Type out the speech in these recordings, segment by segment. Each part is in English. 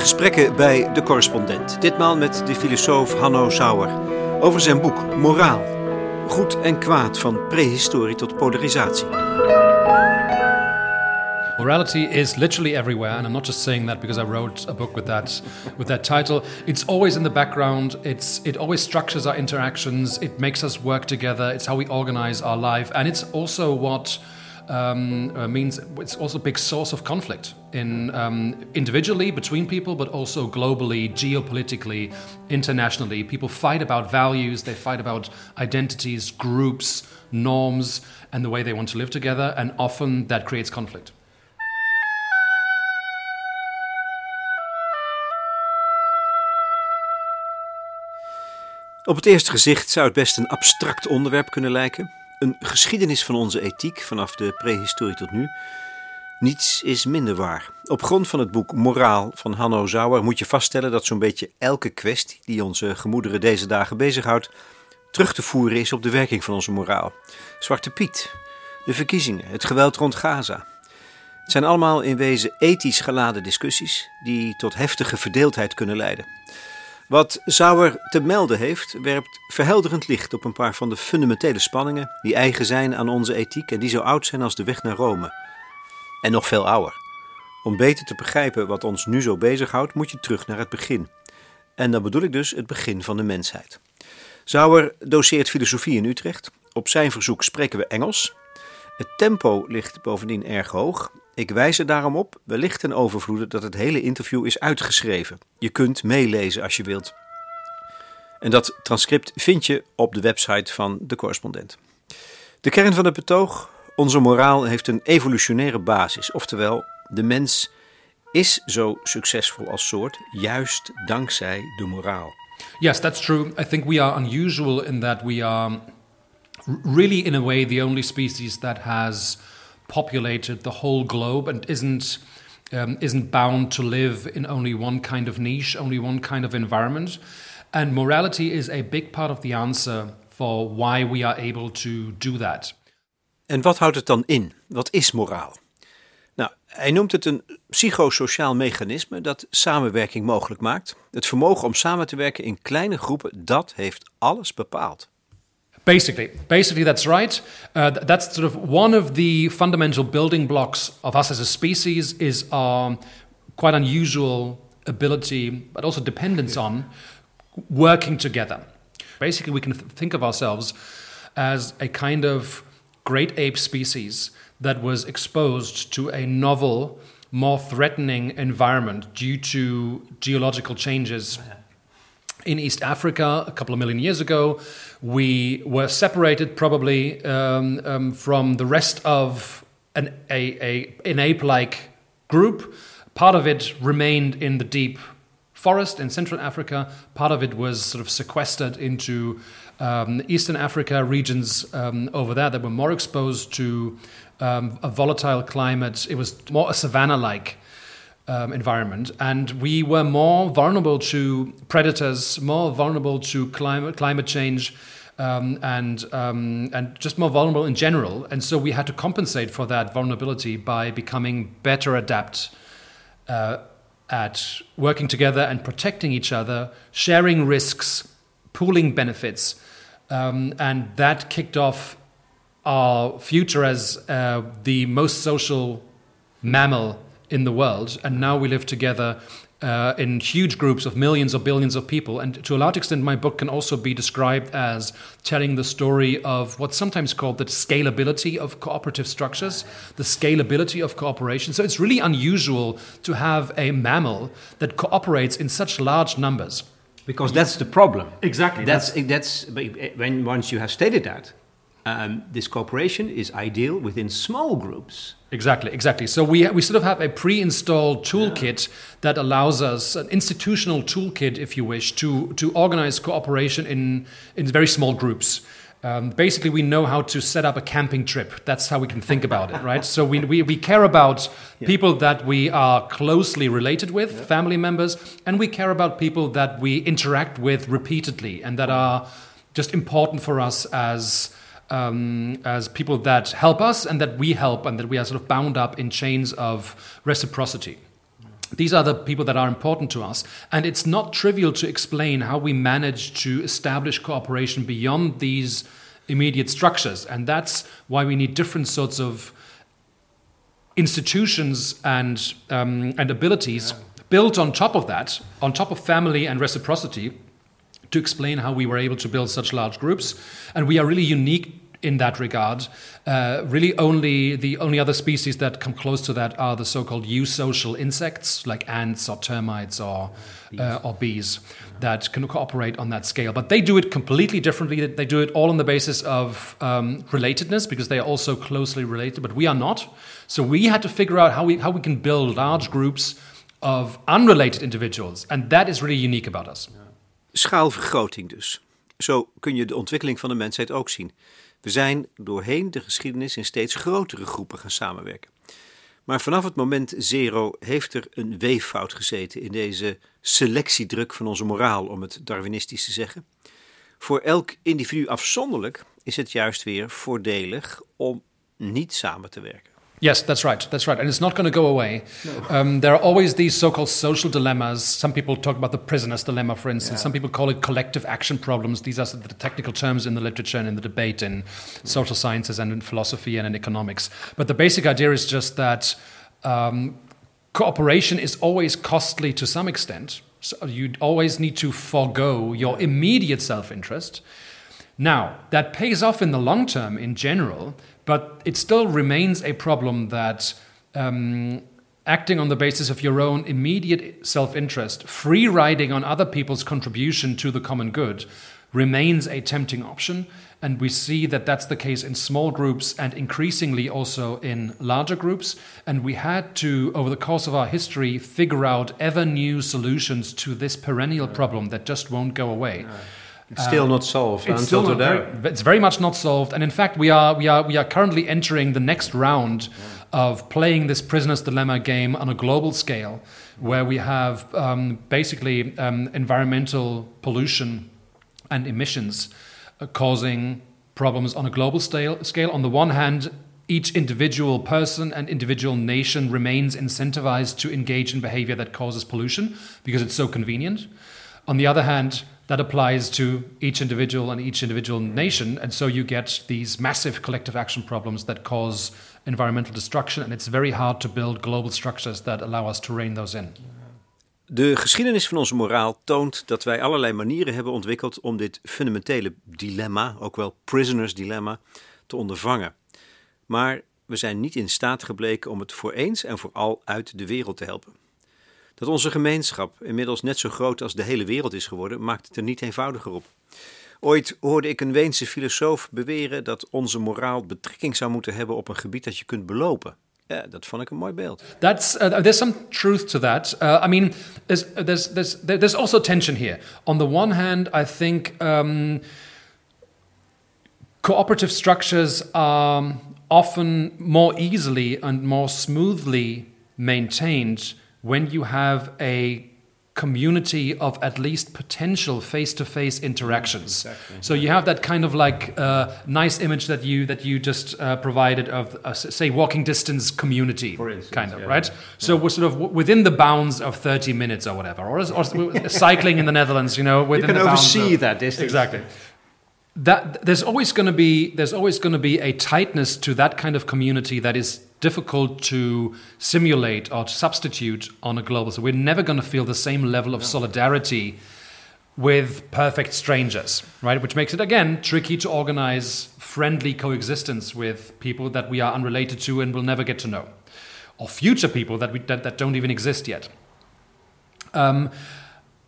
gesprekken bij de correspondent. Ditmaal met de filosoof Hanno Sauer over zijn boek Moraal. Goed en kwaad van prehistorie tot polarisatie. Morality is literally everywhere, and I'm not just saying that because I wrote a book with that with that title. It's always in the background. It's it always structures our interactions. It makes us work together. It's how we organize our life, and it's also what um, uh, means it's also a big source of conflict in um, individually between people, but also globally, geopolitically, internationally. People fight about values, they fight about identities, groups, norms, and the way they want to live together, and often that creates conflict. Op het eerste gezicht zou het best een abstract onderwerp kunnen lijken. Een geschiedenis van onze ethiek vanaf de prehistorie tot nu. Niets is minder waar. Op grond van het boek Moraal van Hanno Sauer moet je vaststellen dat zo'n beetje elke kwestie die onze gemoederen deze dagen bezighoudt, terug te voeren is op de werking van onze moraal. Zwarte Piet, de verkiezingen, het geweld rond Gaza. Het zijn allemaal in wezen ethisch geladen discussies die tot heftige verdeeldheid kunnen leiden. Wat Sauer te melden heeft, werpt verhelderend licht op een paar van de fundamentele spanningen die eigen zijn aan onze ethiek en die zo oud zijn als de weg naar Rome. En nog veel ouder. Om beter te begrijpen wat ons nu zo bezighoudt, moet je terug naar het begin. En dan bedoel ik dus het begin van de mensheid. Sauer doseert filosofie in Utrecht. Op zijn verzoek spreken we Engels. Het tempo ligt bovendien erg hoog ik wijs er daarom op, wellicht ten overvloede, dat het hele interview is uitgeschreven. Je kunt meelezen als je wilt. En dat transcript vind je op de website van de correspondent. De kern van het betoog: onze moraal heeft een evolutionaire basis, oftewel, de mens is zo succesvol als soort juist dankzij de moraal. Yes, that's true. I think we are unusual in that we are really, in a way, the only species that has populated the whole globe and isn't um, isn't bound to live in only one kind of niche, only one kind of environment. And morality is a big part of the answer for why we are able to do that. En wat houdt het dan in? Wat is moraal? Nou, hij noemt het een psychosociaal mechanisme dat samenwerking mogelijk maakt. Het vermogen om samen te werken in kleine groepen, dat heeft alles bepaald. Basically, basically that's right. Uh, that's sort of one of the fundamental building blocks of us as a species is our quite unusual ability, but also dependence on working together. Basically, we can th- think of ourselves as a kind of great ape species that was exposed to a novel, more threatening environment due to geological changes in East Africa a couple of million years ago. We were separated probably um, um, from the rest of an, a, a, an ape like group. Part of it remained in the deep forest in Central Africa, part of it was sort of sequestered into um, Eastern Africa regions um, over there that were more exposed to um, a volatile climate. It was more a savanna like um, environment, and we were more vulnerable to predators, more vulnerable to climate climate change. Um, and um, and just more vulnerable in general, and so we had to compensate for that vulnerability by becoming better adept uh, at working together and protecting each other, sharing risks, pooling benefits, um, and that kicked off our future as uh, the most social mammal in the world, and now we live together uh, in huge groups of millions or billions of people. And to a large extent, my book can also be described as telling the story of what's sometimes called the scalability of cooperative structures, the scalability of cooperation. So it's really unusual to have a mammal that cooperates in such large numbers. Because that's the problem. Exactly. That's that's, that's when once you have stated that, um, this cooperation is ideal within small groups. Exactly, exactly. So we, we sort of have a pre installed toolkit yeah. that allows us, an institutional toolkit, if you wish, to, to organize cooperation in, in very small groups. Um, basically, we know how to set up a camping trip. That's how we can think about it, right? So we, we, we care about yeah. people that we are closely related with, yeah. family members, and we care about people that we interact with repeatedly and that are just important for us as um, as people that help us and that we help and that we are sort of bound up in chains of reciprocity. These are the people that are important to us. And it's not trivial to explain how we manage to establish cooperation beyond these immediate structures. And that's why we need different sorts of institutions and, um, and abilities yeah. built on top of that, on top of family and reciprocity, to explain how we were able to build such large groups. And we are really unique in that regard. Uh, really, only the only other species that come close to that are the so-called eusocial insects, like ants or termites or bees. Uh, or bees, that can cooperate on that scale. But they do it completely differently. They do it all on the basis of um, relatedness because they are also closely related. But we are not. So we had to figure out how we how we can build large groups of unrelated individuals, and that is really unique about us. Schaalvergroting dus. Zo kun je de ontwikkeling van de mensheid ook zien. We zijn doorheen de geschiedenis in steeds grotere groepen gaan samenwerken. Maar vanaf het moment zero heeft er een weeffout gezeten in deze selectiedruk van onze moraal, om het Darwinistisch te zeggen. Voor elk individu afzonderlijk is het juist weer voordelig om niet samen te werken. Yes, that's right. That's right. And it's not going to go away. No. Um, there are always these so called social dilemmas. Some people talk about the prisoner's dilemma, for instance. Yeah. Some people call it collective action problems. These are the technical terms in the literature and in the debate in social sciences and in philosophy and in economics. But the basic idea is just that um, cooperation is always costly to some extent. So you always need to forego your immediate self interest. Now, that pays off in the long term in general but it still remains a problem that um, acting on the basis of your own immediate self interest, free riding on other people's contribution to the common good, remains a tempting option. And we see that that's the case in small groups and increasingly also in larger groups. And we had to, over the course of our history, figure out ever new solutions to this perennial problem that just won't go away. It's still um, not solved it's until today. Very, it's very much not solved, and in fact, we are we are we are currently entering the next round yeah. of playing this prisoner's dilemma game on a global scale, where we have um, basically um, environmental pollution and emissions uh, causing problems on a global scale. Scale on the one hand. Each individual person and individual nation remains incentivized to engage in behavior that causes pollution because it's so convenient. On the other hand, that applies to each individual and each individual nation. And so you get these massive collective action problems that cause environmental destruction. And it's very hard to build global structures that allow us to rein those in. De geschiedenis van onze moraal toont dat wij allerlei manieren hebben ontwikkeld om dit fundamentele dilemma, ook wel prisoners dilemma, te ondervangen. Maar we zijn niet in staat gebleken om het voor eens en voor al uit de wereld te helpen. Dat onze gemeenschap inmiddels net zo groot als de hele wereld is geworden, maakt het er niet eenvoudiger op. Ooit hoorde ik een Weense filosoof beweren dat onze moraal betrekking zou moeten hebben op een gebied dat je kunt belopen. Ja, dat vond ik een mooi beeld. That's uh, there's some truth to that. Uh, I mean, there's, there's there's there's also tension here. On the one hand, I think um, cooperative structures are often more easily and more smoothly maintained when you have a community of at least potential face-to-face interactions. Exactly. So you have that kind of like uh, nice image that you that you just uh, provided of uh, say walking distance community, instance, kind of yeah, right. Yeah. So we're sort of within the bounds of thirty minutes or whatever, or, or cycling in the Netherlands, you know, within you can the oversee of, that distance exactly. That there's always going to be there's always going to be a tightness to that kind of community that is difficult to simulate or to substitute on a global. So we're never going to feel the same level of solidarity with perfect strangers, right? Which makes it again tricky to organize friendly coexistence with people that we are unrelated to and will never get to know, or future people that we that, that don't even exist yet. Um,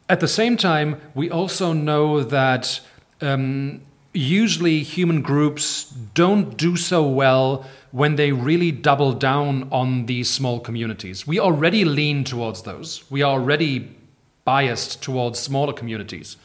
at the same time, we also know that um, usually human groups don't do so well when they really double down on these small communities. We already lean towards those. We are already biased towards smaller communities.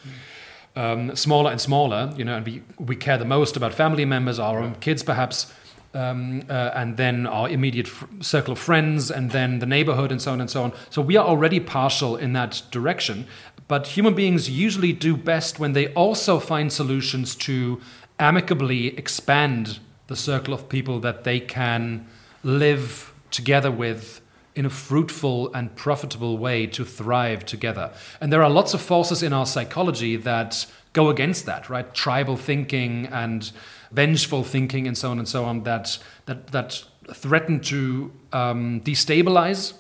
Um, smaller and smaller, you know, and we, we care the most about family members, our own kids perhaps, um, uh, and then our immediate circle of friends, and then the neighborhood, and so on and so on. So we are already partial in that direction. But human beings usually do best when they also find solutions to amicably expand the circle of people that they can live together with in a fruitful and profitable way to thrive together. And there are lots of forces in our psychology that go against that, right? Tribal thinking and vengeful thinking and so on and so on that that that threaten to um, destabilize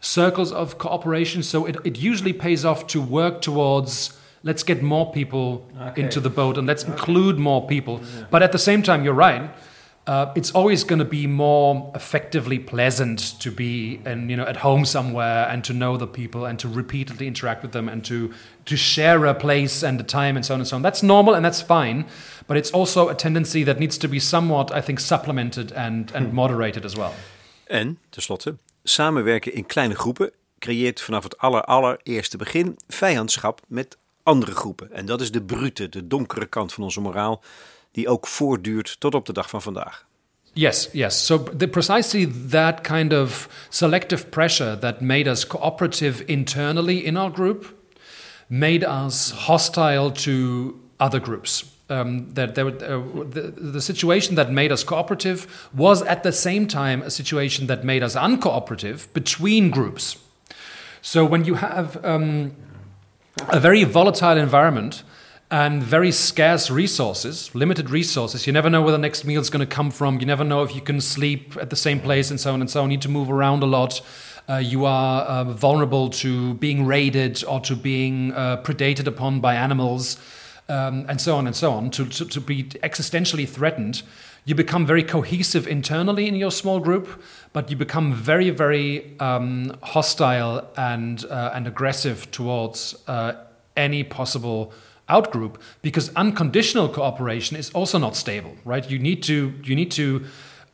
circles of cooperation. So it, it usually pays off to work towards let's get more people Okay. into the boat and let's include more people. But at the same time, you're right. Uh, it's always going to be more effectively pleasant to be and you know at home somewhere and to know the people and to repeatedly interact with them and to to share a place and a time and so on and so on. That's normal and that's fine, but it's also a tendency that needs to be somewhat, I think, supplemented and and moderated as well. En, tenslotte, samenwerken in kleine groepen creëert vanaf het aller allereerste begin vijandschap met andere groepen. En dat is de brute, de donkere kant van onze moraal, die ook voortduurt tot op de dag van vandaag. Yes, yes. So the, precisely that kind of selective pressure that made us cooperative internally in our group made us hostile to other groups. Um, that there, uh, the, the situation that made us cooperative was at the same time a situation that made us uncooperative between groups. So when you have um, a very volatile environment and very scarce resources, limited resources. You never know where the next meal is going to come from. You never know if you can sleep at the same place and so on and so on. You need to move around a lot. Uh, you are uh, vulnerable to being raided or to being uh, predated upon by animals um, and so on and so on, to, to, to be existentially threatened. You become very cohesive internally in your small group, but you become very, very um, hostile and, uh, and aggressive towards uh, any possible outgroup because unconditional cooperation is also not stable, right? You need to, you need to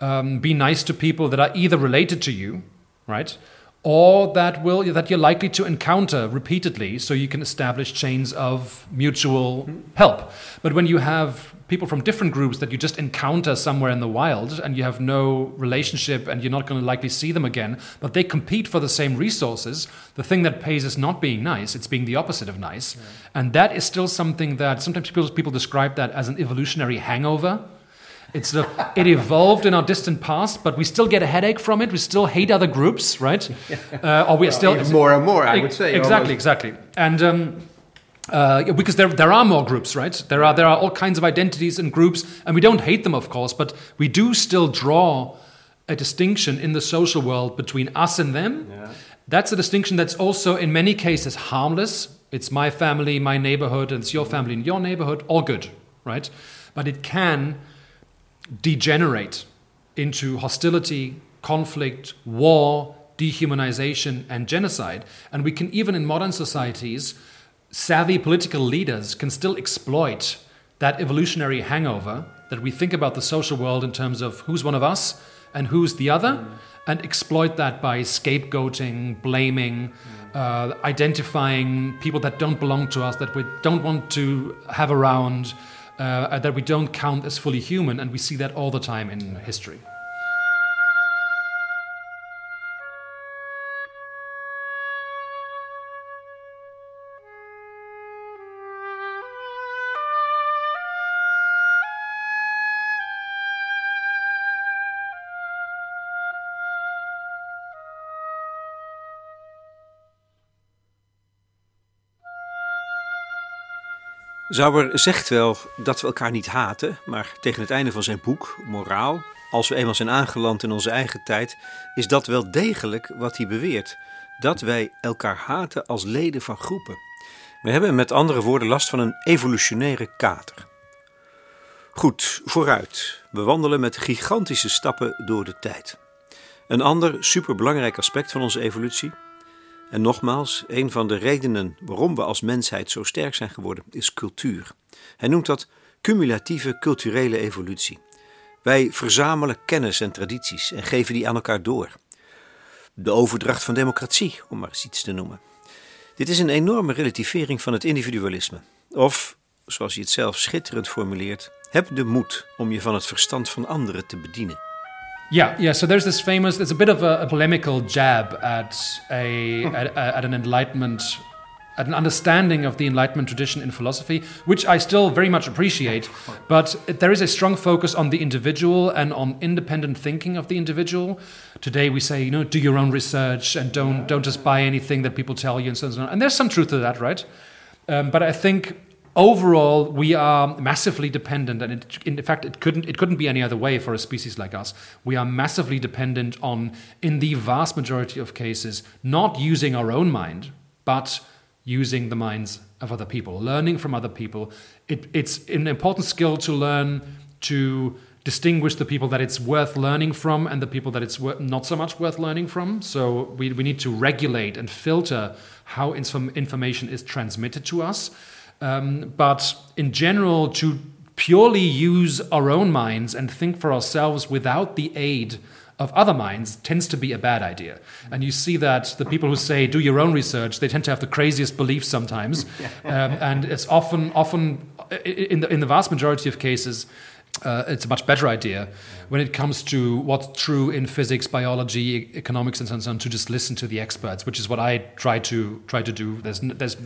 um, be nice to people that are either related to you, right? Or that will that you're likely to encounter repeatedly so you can establish chains of mutual help. But when you have people from different groups that you just encounter somewhere in the wild and you have no relationship and you're not going to likely see them again but they compete for the same resources the thing that pays is not being nice it's being the opposite of nice. And that is still something that sometimes people, people describe that as an evolutionary hangover it's the, it evolved in our distant past, but we still get a headache from it. We still hate other groups, right? Uh, or we're still more and more, I would say, Exactly, almost. exactly. And um, uh, because there, there are more groups, right? There are there are all kinds of identities and groups, and we don't hate them, of course, but we do still draw a distinction in the social world between us and them. That's a distinction that's also in many cases harmless. It's my family, my neighborhood, and it's your family and your neighborhood. All good, right? But it can degenerate into hostility, conflict, war, dehumanization, and genocide. And we can, even in modern societies, savvy political leaders can still exploit that evolutionary hangover that we think about the social world in terms of who's one of us and who's the other, and exploit that by scapegoating, blaming, uh, identifying people that don't belong to us, that we don't want to have around, uh, that we don't count as fully human, and we see that all the time in history. Zauber zegt wel dat we elkaar niet haten, maar tegen het einde van zijn boek, Moraal, als we eenmaal zijn aangeland in onze eigen tijd, is dat wel degelijk wat hij beweert: dat wij elkaar haten als leden van groepen. We hebben met andere woorden last van een evolutionaire kater. Goed, vooruit. We wandelen met gigantische stappen door de tijd. Een ander superbelangrijk aspect van onze evolutie, en nogmaals, een van de redenen waarom we als mensheid zo sterk zijn geworden, is cultuur. Hij noemt dat cumulatieve culturele evolutie. Wij verzamelen kennis en tradities en geven die aan elkaar door. De overdracht van democratie, om maar eens iets te noemen. Dit is een enorme relativering van het individualisme. Of, zoals hij het zelf schitterend formuleert, heb de moed om je van het verstand van anderen te bedienen. Yeah, yeah. So there's this famous. There's a bit of a, a polemical jab at a at, at an Enlightenment at an understanding of the Enlightenment tradition in philosophy, which I still very much appreciate. But there is a strong focus on the individual and on independent thinking of the individual. Today we say, you know, do your own research and don't don't just buy anything that people tell you and so on. And there's some truth to that, right? Um, but I think overall we are massively dependent, and it, in fact it couldn't it couldn't be any other way for a species like us. We are massively dependent on, in the vast majority of cases, not using our own mind, but using the minds of other people, learning from other people. It, it's an important skill to learn to distinguish the people that it's worth learning from and the people that it's wor- not so much worth learning from. So we, we need to regulate and filter how inform- information is transmitted to us. Um, but in general, to purely use our own minds and think for ourselves without the aid of other minds tends to be a bad idea. And you see that the people who say do your own research, they tend to have the craziest beliefs sometimes, um, and it's often often in the in the vast majority of cases. Uh, it's a much better idea when it comes to what's true in physics, biology, economics, and so on. To just listen to the experts, which is what I try to try to do. There's there's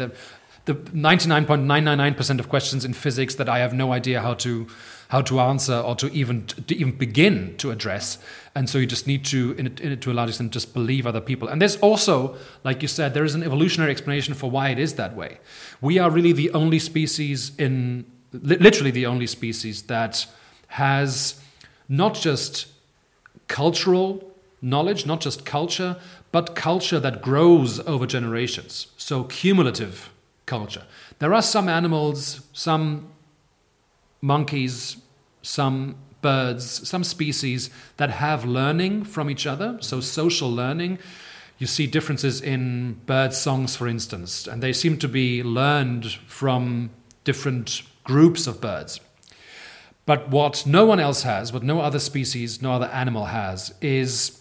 the 99.999% of questions in physics that I have no idea how to how to answer or to even to even begin to address. And so you just need to, in, in, to a large extent, just believe other people. And there's also, like you said, there is an evolutionary explanation for why it is that way. We are really the only species in, literally the only species that has not just cultural knowledge, not just culture, but culture that grows over generations. So cumulative culture. There are some animals, some monkeys, some birds, some species that have learning from each other, so social learning. You see differences in bird songs, for instance, and they seem to be learned from different groups of birds. But what no one else has, what no other species, no other animal has, is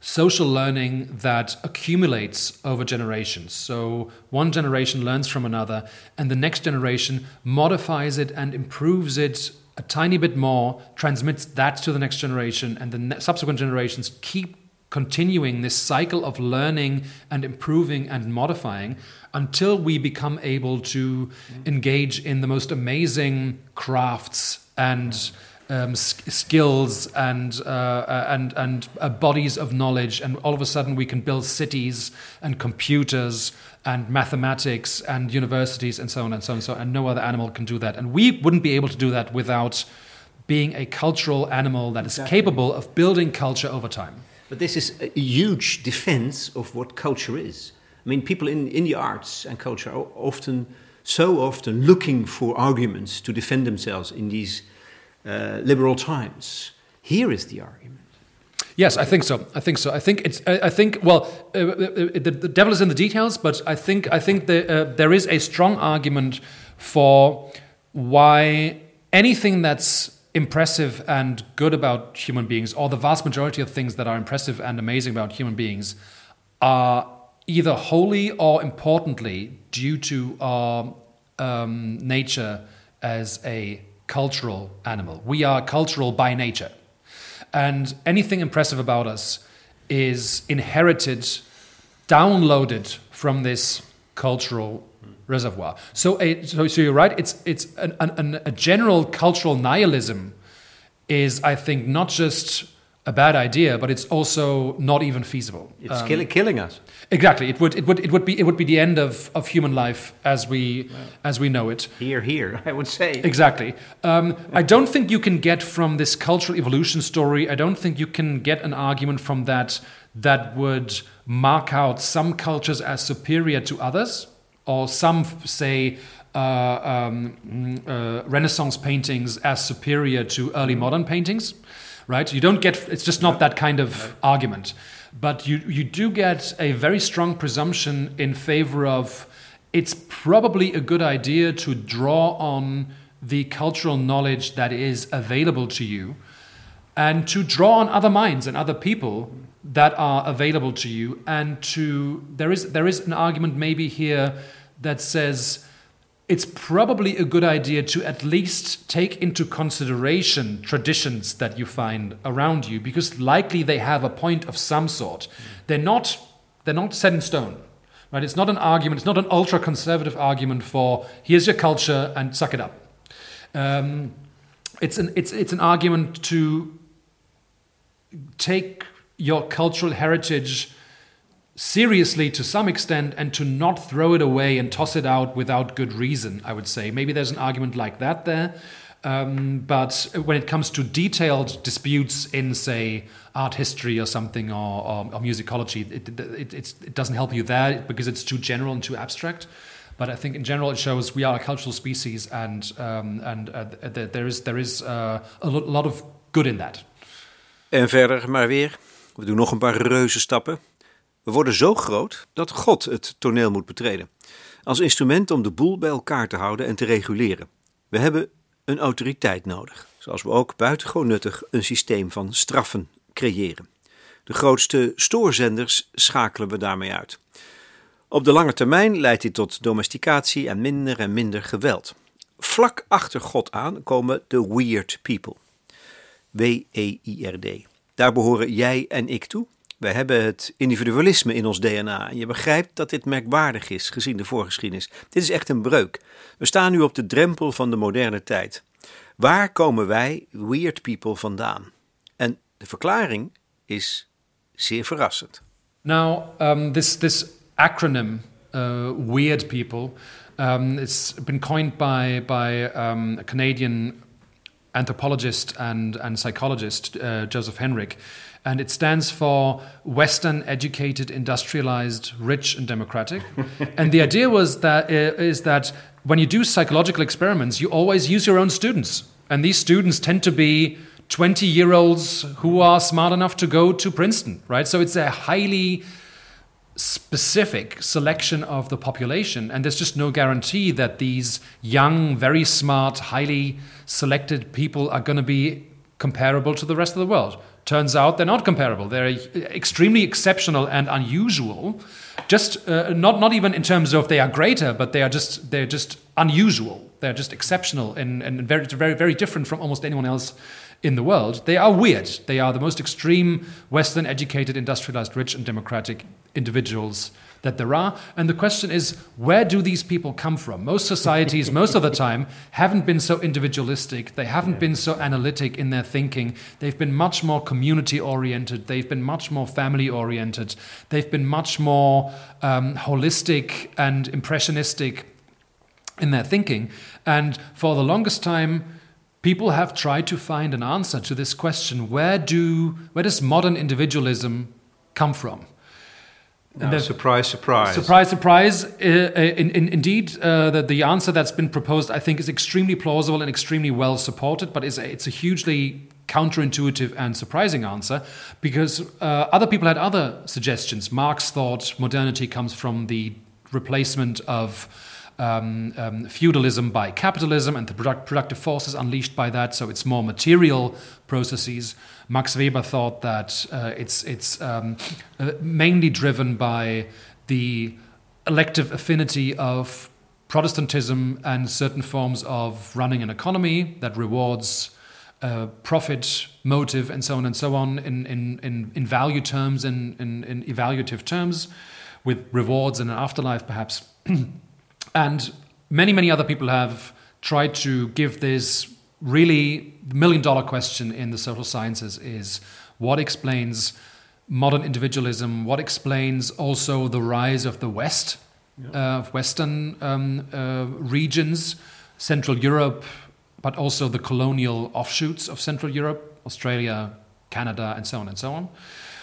social learning that accumulates over generations. So one generation learns from another, and the next generation modifies it and improves it a tiny bit more, transmits that to the next generation, and the subsequent generations keep continuing this cycle of learning and improving and modifying until we become able to engage in the most amazing crafts and um, skills and uh, uh, and and uh, bodies of knowledge, and all of a sudden we can build cities and computers and mathematics and universities and so on and so on and so on. And no other animal can do that, and we wouldn't be able to do that without being a cultural animal that is exactly. capable of building culture over time. But this is a huge defense of what culture is. I mean, people in, in the arts and culture are often, so often, looking for arguments to defend themselves in these uh, liberal times. Here is the argument. Yes, I think so. I think so. I think it's. I, think. Well, uh, uh, uh, the, the, devil is in the details, but I think. I think the, there is a strong argument for why anything that's impressive and good about human beings, or the vast majority of things that are impressive and amazing about human beings, are either wholly or importantly due to our um, nature as a cultural animal. We are cultural by nature. And anything impressive about us is inherited, downloaded from this cultural reservoir. So, so, so, you're right. It's it's an, an, a general cultural nihilism is, I think, not just a bad idea, but it's also not even feasible. It's um, kill, killing us. Exactly. It would it would it would be it would be the end of, of human life as we as we know it. Here, here, I would say. Exactly. Um, I don't think you can get from this cultural evolution story. I don't think you can get an argument from that that would mark out some cultures as superior to others, or some say. Uh, um, uh, Renaissance paintings as superior to early modern paintings right? You don't get, it's just not that kind of argument. But you, you do get a very strong presumption in favor of it's probably a good idea to draw on the cultural knowledge that is available to you and to draw on other minds and other people that are available to you and to there is there is an argument maybe here that says it's probably a good idea to at least take into consideration traditions that you find around you because likely they have a point of some sort. They're not they're not set in stone, Right? It's not an argument, it's not an ultra conservative argument for here's your culture and suck it up. Um, it's, an, it's, it's an argument to take your cultural heritage seriously to some extent and to not throw it away and toss it out without good reason, I would say. Maybe there's an argument like that there. Um, but when it comes to detailed disputes in, say, art history or something or, or, or musicology, it, it, it, doesn't help you there because it's too general and too abstract. But I think in general it shows we are a cultural species and, um, and uh, there is, there is uh, a lot of good in that. En verder maar weer. We doen nog een paar reuze stappen. We worden zo groot dat God het toneel moet betreden. Als instrument om de boel bij elkaar te houden en te reguleren. We hebben een autoriteit nodig, zoals we ook buitengewoon nuttig een systeem van straffen creëren. De grootste stoorzenders schakelen we daarmee uit. Op de lange termijn leidt dit tot domesticatie en minder en minder geweld. Vlak achter God aan komen de weird people. W-E-I-R-D. Daar behoren jij en ik toe. Wij hebben het individualisme in ons DNA. En je begrijpt dat dit merkwaardig is, gezien de voorgeschiedenis. Dit is echt een breuk. We staan nu op de drempel van de moderne tijd. Waar komen wij, weird people, vandaan? En de verklaring is zeer verrassend. Now, um, this, this acronym, uh, weird people, um, it's been coined by, by um, a Canadian anthropologist and, and psychologist, uh, Joseph Henrik. And it stands for Western educated, industrialized, rich, and democratic. and the idea was that is that when you do psychological experiments, you always use your own students, and these students tend to be 20 year olds who are smart enough to go to Princeton, right? So it's a highly specific selection of the population, and there's just no guarantee that these young, very smart, highly selected people are going to be comparable to the rest of the world. Turns out they're not comparable. They're extremely exceptional and unusual. Just uh, not not even in terms of they are greater, but they are just they're just unusual. They're just exceptional and, and very very very different from almost anyone else in the world. They are weird. They are the most extreme Western educated, industrialized, rich, and democratic individuals that there are. And the question is, where do these people come from? Most societies, most of the time, haven't been so individualistic. They haven't yeah. been so analytic in their thinking. They've been much more community oriented. They've been much more family oriented. They've been much more um, holistic and impressionistic in their thinking. And for the longest time, people have tried to find an answer to this question where do where does modern individualism come from no, surprise, surprise. Surprise, surprise. Uh, uh, in, in, indeed, uh, the, the answer that's been proposed, I think, is extremely plausible and extremely well supported, but it's a, it's a hugely counterintuitive and surprising answer because uh, other people had other suggestions. Marx thought modernity comes from the replacement of um, um, feudalism by capitalism and the product, productive forces unleashed by that. So it's more material processes. Max Weber thought that uh, it's it's um, uh, mainly driven by the elective affinity of Protestantism and certain forms of running an economy that rewards uh, profit motive and so on and so on in, in, in, in value terms and in, in evaluative terms with rewards in an afterlife perhaps And many, many other people have tried to give this really million dollar question in the social sciences is what explains modern individualism, what explains also the rise of the West, yeah. uh, of Western um, uh, regions, Central Europe, but also the colonial offshoots of Central Europe, Australia, Canada, and so on and so on.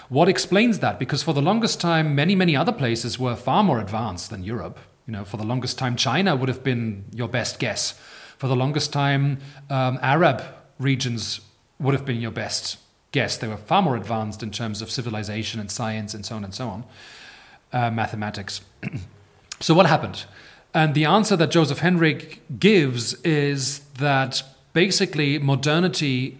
What explains that? Because for the longest time, many, many other places were far more advanced than Europe. You know, for the longest time, China would have been your best guess. For the longest time, um, Arab regions would have been your best guess. They were far more advanced in terms of civilization and science and so on and so on, uh, mathematics. so, what happened? And the answer that Joseph Henrich gives is that basically modernity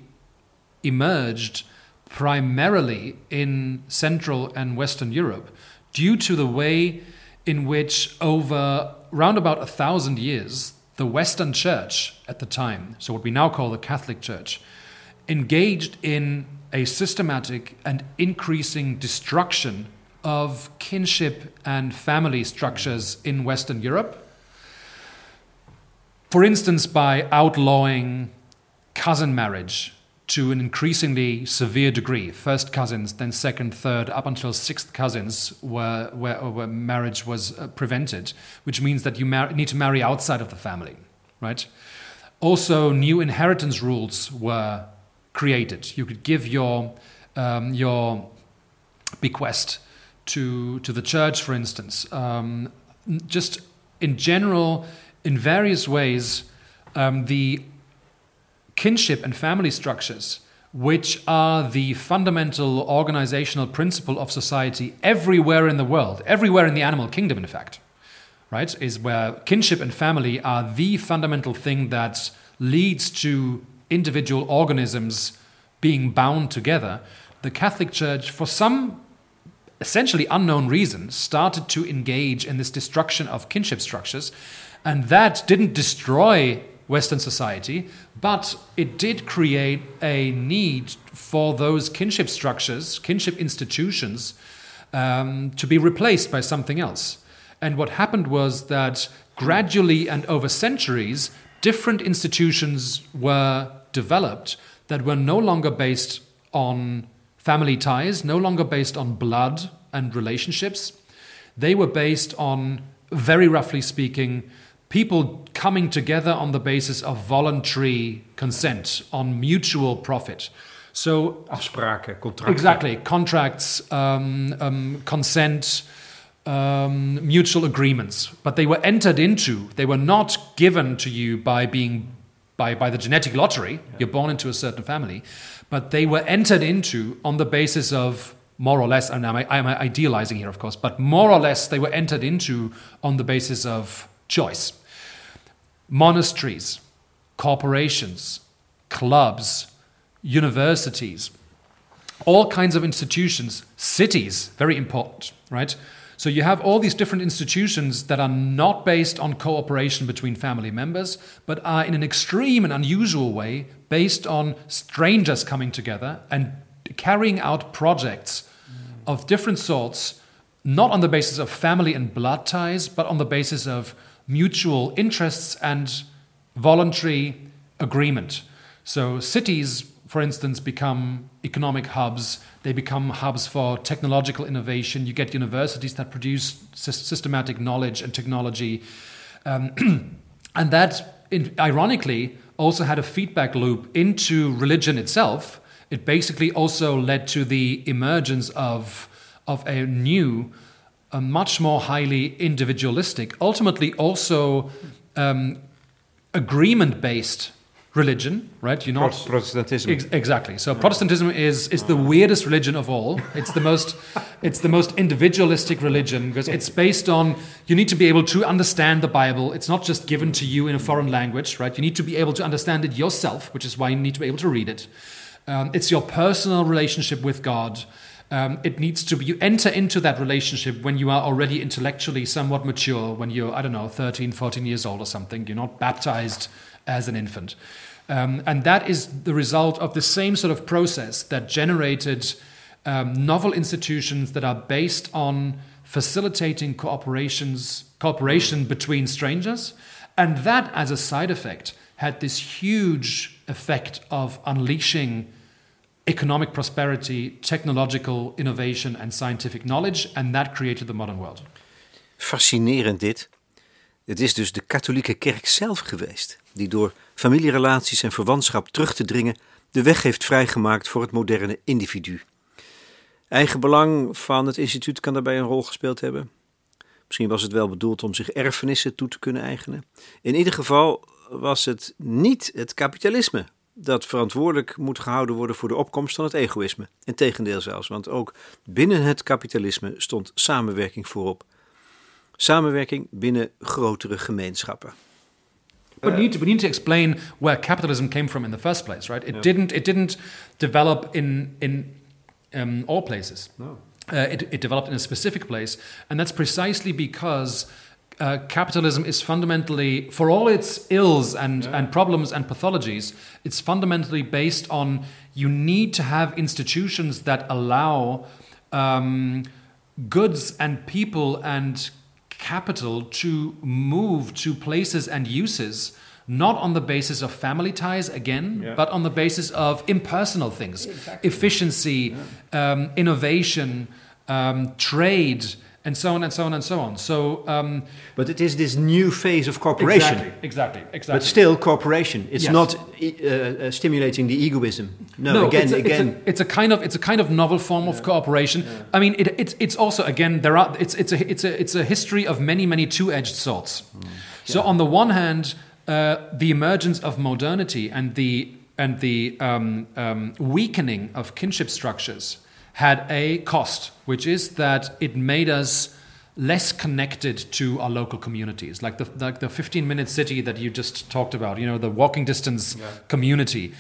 emerged primarily in Central and Western Europe due to the way in which over round about a thousand years, the Western Church at the time, so what we now call the Catholic Church, engaged in a systematic and increasing destruction of kinship and family structures in Western Europe. For instance, by outlawing cousin marriage to an increasingly severe degree. First cousins, then second, third, up until sixth cousins, where, where, where marriage was uh, prevented, which means that you mar- need to marry outside of the family, right? Also, new inheritance rules were created. You could give your, um, your bequest to, to the church, for instance. Um, just in general, in various ways, um, the kinship and family structures, which are the fundamental organizational principle of society everywhere in the world, everywhere in the animal kingdom, in fact, right, is where kinship and family are the fundamental thing that leads to individual organisms being bound together. The Catholic Church, for some essentially unknown reason, started to engage in this destruction of kinship structures. And that didn't destroy Western society, but it did create a need for those kinship structures, kinship institutions, um, to be replaced by something else. And what happened was that gradually and over centuries, different institutions were developed that were no longer based on family ties, no longer based on blood and relationships. They were based on, very roughly speaking, people coming together on the basis of voluntary consent, on mutual profit. So afspraken, contracts. Exactly, contracts, um, um, consent, um, mutual agreements. But they were entered into. They were not given to you by being by, by the genetic lottery. Yeah. You're born into a certain family, but they were entered into on the basis of more or less. And I'm, I'm idealizing here, of course, but more or less they were entered into on the basis of choice monasteries, corporations, clubs, universities, all kinds of institutions, cities, very important, right? So you have all these different institutions that are not based on cooperation between family members, but are in an extreme and unusual way based on strangers coming together and carrying out projects of different sorts, not on the basis of family and blood ties, but on the basis of mutual interests and voluntary agreement. So cities, for instance, become economic hubs. They become hubs for technological innovation. You get universities that produce systematic knowledge and technology. Um, and that, ironically, also had a feedback loop into religion itself. It basically also led to the emergence of, of a new a much more highly individualistic, ultimately also um, agreement based religion, right? You're not Protestantism. Ex- exactly. So Protestantism is is the weirdest religion of all. It's the most it's the most individualistic religion because it's based on you need to be able to understand the Bible. It's not just given to you in a foreign language, right? You need to be able to understand it yourself, which is why you need to be able to read it. Um, it's your personal relationship with God. Um, it needs to be, you enter into that relationship when you are already intellectually somewhat mature, when you're, I don't know, 13, 14 years old or something. You're not baptized as an infant. Um, and that is the result of the same sort of process that generated um, novel institutions that are based on facilitating cooperations, cooperation between strangers. And that, as a side effect, had this huge effect of unleashing economic prosperity, technological innovation and scientific knowledge. And that created the modern world. Fascinerend dit. Het is dus de katholieke kerk zelf geweest die door familierelaties en verwantschap terug te dringen de weg heeft vrijgemaakt voor het moderne individu. Eigenbelang van het instituut kan daarbij een rol gespeeld hebben. Misschien was het wel bedoeld om zich erfenissen toe te kunnen eigenen. In ieder geval was het niet het kapitalisme dat verantwoordelijk moet gehouden worden voor de opkomst van het egoïsme. Integendeel zelfs, want ook binnen het kapitalisme stond samenwerking voorop. Samenwerking binnen grotere gemeenschappen. But we need, to, we need to explain where capitalism came from in the first place, right? It didn't it didn't develop in in um, all places. No. Uh, it, it developed in a specific place, and that's precisely because uh, capitalism is fundamentally, for all its ills and, yeah. and problems and pathologies, it's fundamentally based on you need to have institutions that allow um, goods and people and capital to move to places and uses not on the basis of family ties again, Yeah. but on the basis of impersonal things, efficiency, um, innovation, um, trade, and so on and so on and so on. So, um, But it is this new phase of cooperation. exactly, exactly, exactly. But still, cooperation. It's Yes. not uh, uh, stimulating the egoism. No, no, again, it's a, again. It's a, it's a kind of it's a kind of novel form of cooperation. I mean, it, it's it's also again there are it's it's a it's a it's a history of many many two-edged swords. So on the one hand, uh, the emergence of modernity and the and the um, um, weakening of kinship structures had a cost, which is that it made us less connected to our local communities, like the like the 15-minute city that you just talked about. You know, the walking distance community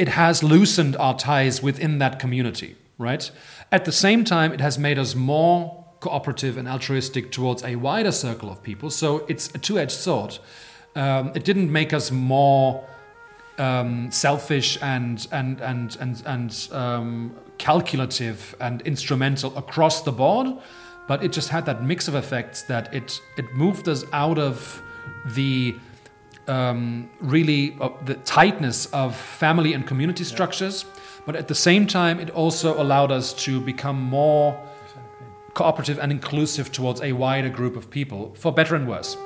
it has loosened our ties within that community, right? At the same time, it has made us more cooperative and altruistic towards a wider circle of people. So it's a two edged sword. Um, it didn't make us more um, selfish and, and, and, and, and um, calculative and instrumental across the board, but it just had that mix of effects that it, it moved us out of the um, really uh, the tightness of family and community structures, but at the same time, it also allowed us to become more cooperative and inclusive towards a wider group of people, for better and worse.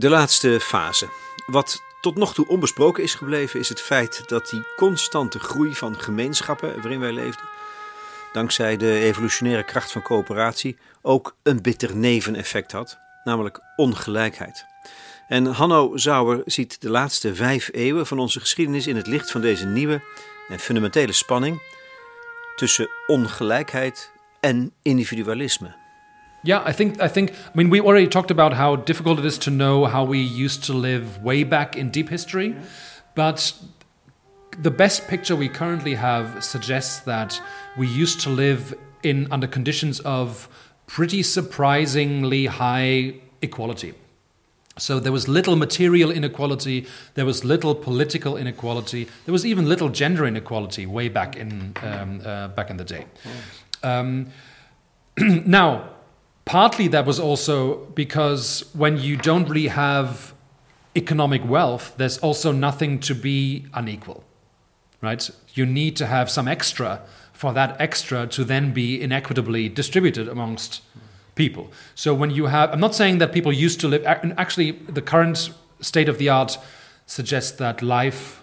De laatste fase. Wat tot nog toe onbesproken is gebleven, is het feit dat die constante groei van gemeenschappen waarin wij leefden, dankzij de evolutionaire kracht van coöperatie, ook een bitter neveneffect had, namelijk ongelijkheid. En Hanno Zauer ziet de laatste vijf eeuwen van onze geschiedenis in het licht van deze nieuwe en fundamentele spanning tussen ongelijkheid en individualisme. Yeah, I think I think I mean we already talked about how difficult it is to know how we used to live way back in deep history, but the best picture we currently have suggests that we used to live in under conditions of pretty surprisingly high equality. So there was little material inequality, there was little political inequality, there was even little gender inequality way back in um, uh, back in the day. Um, now, partly that was also because when you don't really have economic wealth, there's also nothing to be unequal, right? You need to have some extra for that extra to then be inequitably distributed amongst people. So when you have, I'm not saying that people used to live, actually, the current state of the art suggests that life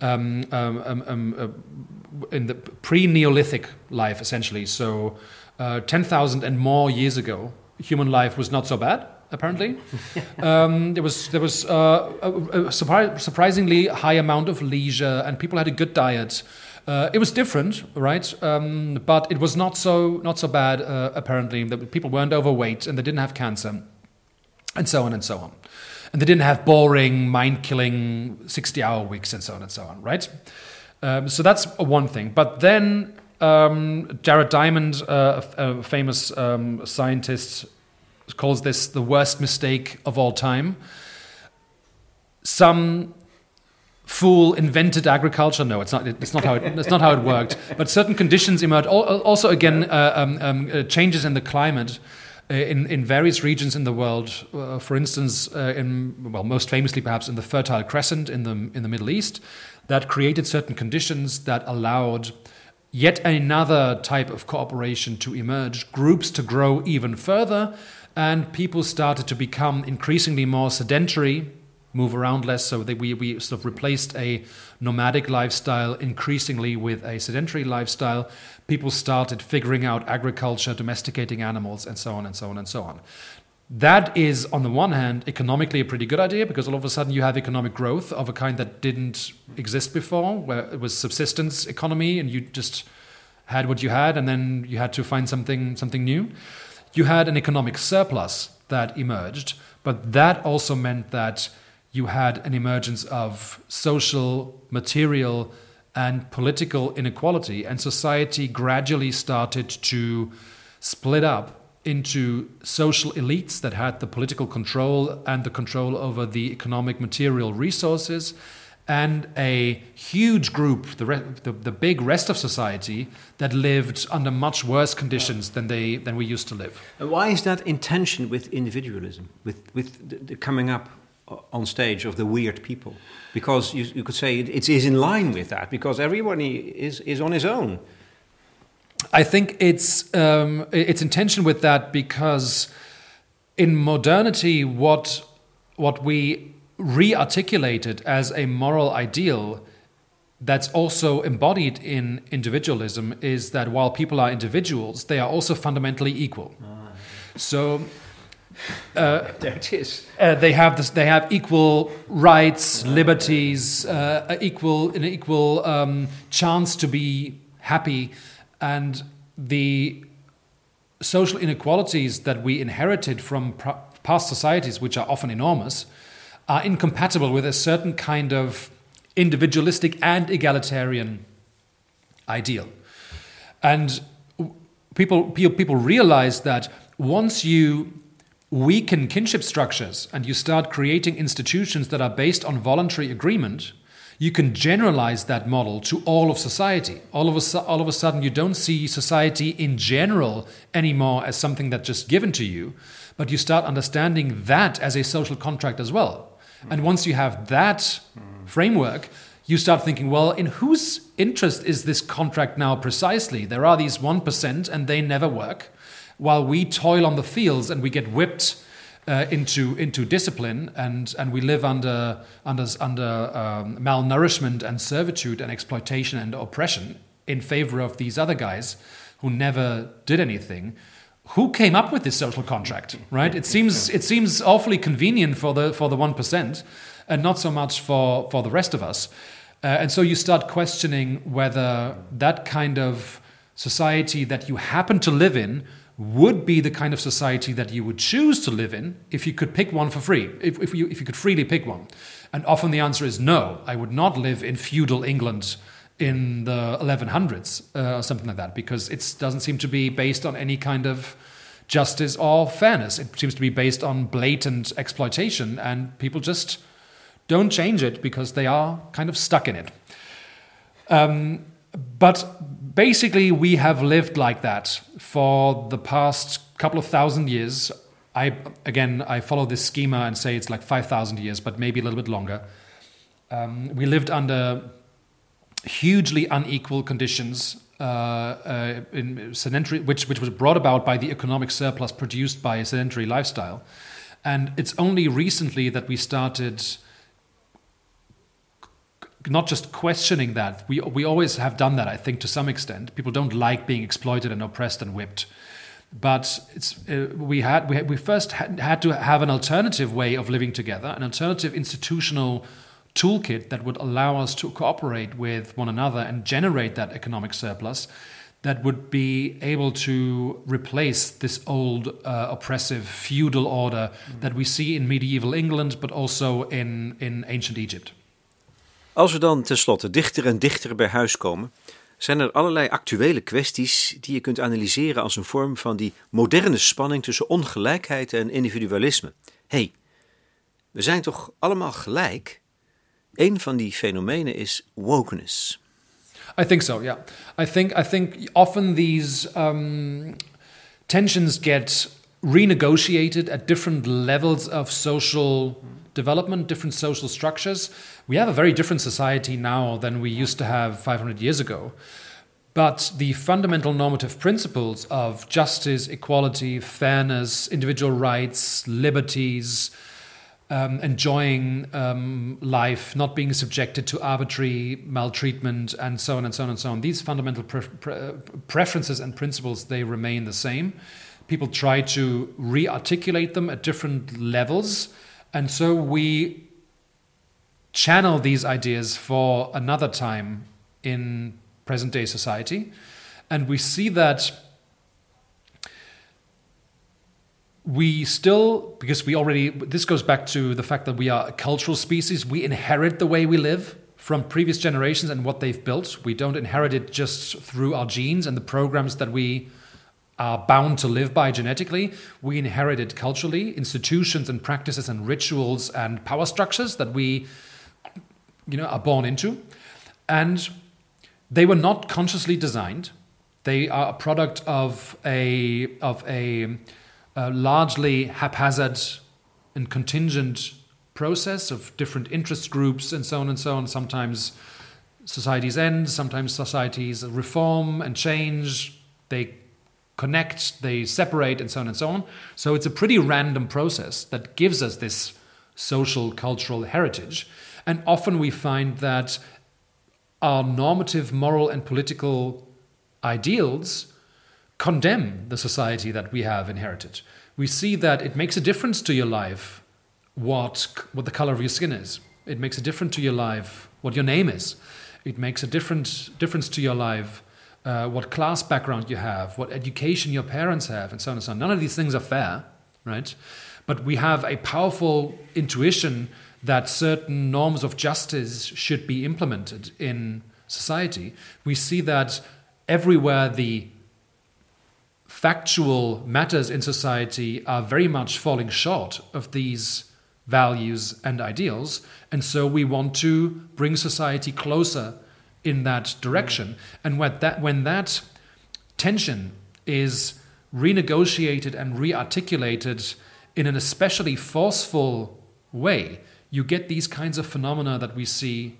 um, um, um, um, uh, in the pre Neolithic life, essentially, so uh, 10,000 and more years ago, human life was not so bad. Apparently, um, there was there was uh, a, a surpri- surprisingly high amount of leisure, and people had a good diet. Uh, it was different, right? Um, but it was not so not so bad. Uh, apparently, that people weren't overweight and they didn't have cancer, and so on and so on. And they didn't have boring, mind-killing sixty-hour weeks and so on and so on, right? Um, so that's one thing. But then um, Jared Diamond, uh, a, famous um, scientist, calls this the worst mistake of all time. Some fool invented agriculture. No, it's not. It's not how it, it's not how it worked. But certain conditions emerged. Also, again, uh, um, um, uh, changes in the climate. uh, In, in various regions in the world, uh, for instance, uh, in well, most famously perhaps in the Fertile Crescent in the in the Middle East, that created certain conditions that allowed yet another type of cooperation to emerge, groups to grow even further, and people started to become increasingly more sedentary, move around less. So we, we sort of replaced a nomadic lifestyle increasingly with a sedentary lifestyle. People started figuring out agriculture, domesticating animals, and so on and so on and so on. That is, on the one hand, economically a pretty good idea because all of a sudden you have economic growth of a kind that didn't exist before, where it was subsistence economy and you just had what you had and then you had to find something something new. You had an economic surplus that emerged, but that also meant that you had an emergence of social, material, and political inequality, and society gradually started to split up into social elites that had the political control and the control over the economic material resources, and a huge group, the, re- the, the, big rest of society, that lived under much worse conditions than, they, than we used to live. And why is that in tension with individualism, with, with the, the coming up on stage of the weird people? Because you, you could say it, it is in line with that, because everybody is, is on his own. I think it's, um, it's in tension with that because in modernity, what, what we re-articulated as a moral ideal that's also embodied in individualism is that while people are individuals, they are also fundamentally equal. Ah. So uh, there it is. Uh, they have this, They have equal rights, liberties, uh, equal an equal um, chance to be happy, and the social inequalities that we inherited from past societies, which are often enormous, are incompatible with a certain kind of individualistic and egalitarian ideal. And people, people realize that once you weaken kinship structures and you start creating institutions that are based on voluntary agreement, you can generalize that model to all of society. All of, a, all of a sudden, you don't see society in general anymore as something that's just given to you, but you start understanding that as a social contract as well. And once you have that framework, you start thinking, well, in whose interest is this contract now precisely? There are these 1% and they never work, while we toil on the fields and we get whipped uh, into, into discipline and, and we live under, under, under um, malnourishment and servitude and exploitation and oppression in favor of these other guys who never did anything who came up with this social contract, right? It seems it seems awfully convenient for the for the one percent, and not so much for for the rest of us. Uh, and so you start questioning whether that kind of society that you happen to live in would be the kind of society that you would choose to live in if you could pick one for free, if, if, you, if you could freely pick one. And often the answer is no, I would not live in feudal England in the 1100s uh, or something like that because it doesn't seem to be based on any kind of justice or fairness. It seems to be based on blatant exploitation, and people just don't change it because they are kind of stuck in it. Um, but basically, we have lived like that for the past couple of thousand years. I again, I follow this schema and say it's like five thousand years, but maybe a little bit longer. Um, we lived under hugely unequal conditions uh, uh, in sedentary, which, which was brought about by the economic surplus produced by a sedentary lifestyle. And it's only recently that we started not just questioning that. We, we always have done that, I think, to some extent. People don't like being exploited and oppressed and whipped. But it's, uh, we, had, we, had, we first had, had to have an alternative way of living together, an alternative institutional toolkit that would allow us to cooperate with one another and generate that economic surplus that would be able to replace this old uh, oppressive feudal order mm. that we see in medieval England, but also in, in ancient Egypt. Als we dan tenslotte dichter en dichter bij huis komen, zijn er allerlei actuele kwesties die je kunt analyseren als een vorm van die moderne spanning tussen ongelijkheid en individualisme. Hé, hey, we zijn toch allemaal gelijk? Een van die fenomenen is wokeness. I think so. Yeah, I think I think often these um, tensions get renegotiated at different levels of social development, different social structures. We have a very different society now than we used to have 500 years ago. But the fundamental normative principles of justice, equality, fairness, individual rights, liberties, um, enjoying um, life, not being subjected to arbitrary maltreatment, and so on and so on and so on. These fundamental pre- pre- preferences and principles they remain the same. people try to re articulate them at different levels. And so we channel these ideas for another time in present day society. And we see that we still, because we already, this goes back to the fact that we are a cultural species, we inherit the way we live from previous generations and what they've built. We don't inherit it just through our genes and the programs that we are bound to live by genetically. We inherited culturally, institutions and practices and rituals and power structures that we you know, are born into. And they were not consciously designed. They are a product of a, of a, a largely haphazard and contingent process of different interest groups and so on and so on. Sometimes societies end, sometimes societies reform and change. They connect, they separate, and so on and so on. So it's a pretty random process that gives us this social cultural heritage. And often we find that our normative, moral, and political ideals condemn the society that we have inherited. We see that it makes a difference to your life what, what the color of your skin is. It makes a difference to your life what your name is. It makes a different difference to your life uh, what class background you have, what education your parents have, and so on and so on. None of these things are fair, right? But we have a powerful intuition that certain norms of justice should be implemented in society. We see that everywhere the factual matters in society are very much falling short of these values and ideals. And so we want to bring society closer in that direction. And when that, when that tension is renegotiated and rearticulated in an especially forceful way, you get these kinds of phenomena that we see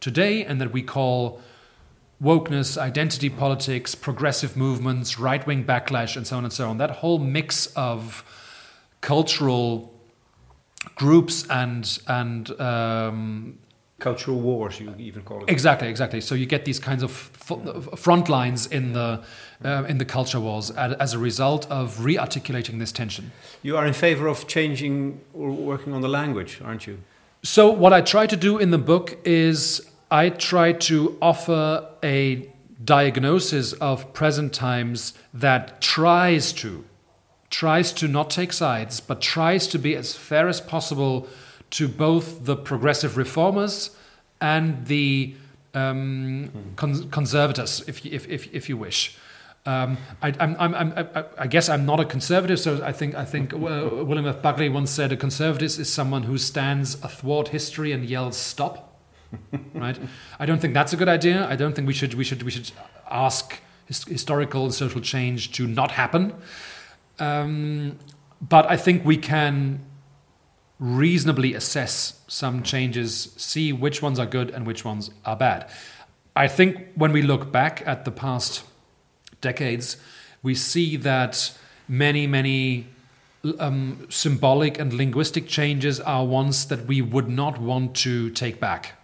today and that we call wokeness, identity politics, progressive movements, right wing backlash, and so on and so on. That whole mix of cultural groups and and um, cultural wars you even call it. Exactly exactly. So you get these kinds of front lines in the uh, in the culture wars as a result of re-articulating this tension. You are in favor of changing or working on the language aren't you? So what i try to do in the book is i try to offer a diagnosis of present times that tries to tries to not take sides but tries to be as fair as possible to both the progressive reformers and the um, con- conservators, if you, if, if, if you wish. Um, I, I'm, I'm, I'm, I, guess I'm not a conservative, so I think I think uh, William F. Buckley once said a conservative is someone who stands athwart history and yells "stop." right? I don't think that's a good idea. I don't think we should we should we should ask his, historical and social change to not happen. Um, but I think we can reasonably assess some changes, see which ones are good and which ones are bad. I think when we look back at the past decades, we see that many, many um, symbolic and linguistic changes are ones that we would not want to take back.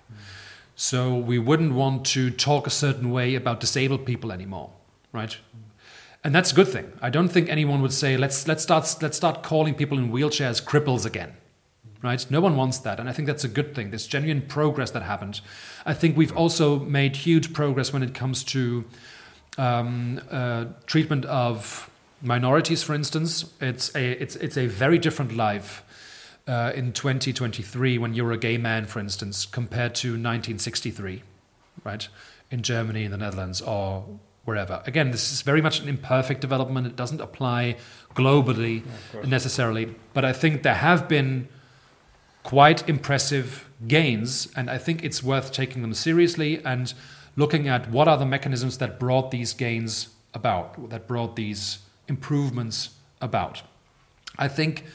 So we wouldn't want to talk a certain way about disabled people anymore, right? And that's a good thing. I don't think anyone would say let's let's start let's start calling people in wheelchairs cripples again right? No one wants that. And I think that's a good thing. There's genuine progress that happened. I think we've also made huge progress when it comes to um, uh, treatment of minorities, for instance. It's a, it's, it's a very different life. Uh, in 2023, when you're a gay man, for instance, compared to 1963, right, in Germany, in the Netherlands, or wherever. Again, this is very much an imperfect development. It doesn't apply globally yeah, necessarily, but I think there have been quite impressive gains, and I think it's worth taking them seriously and looking at what are the mechanisms that brought these gains about, that brought these improvements about. I think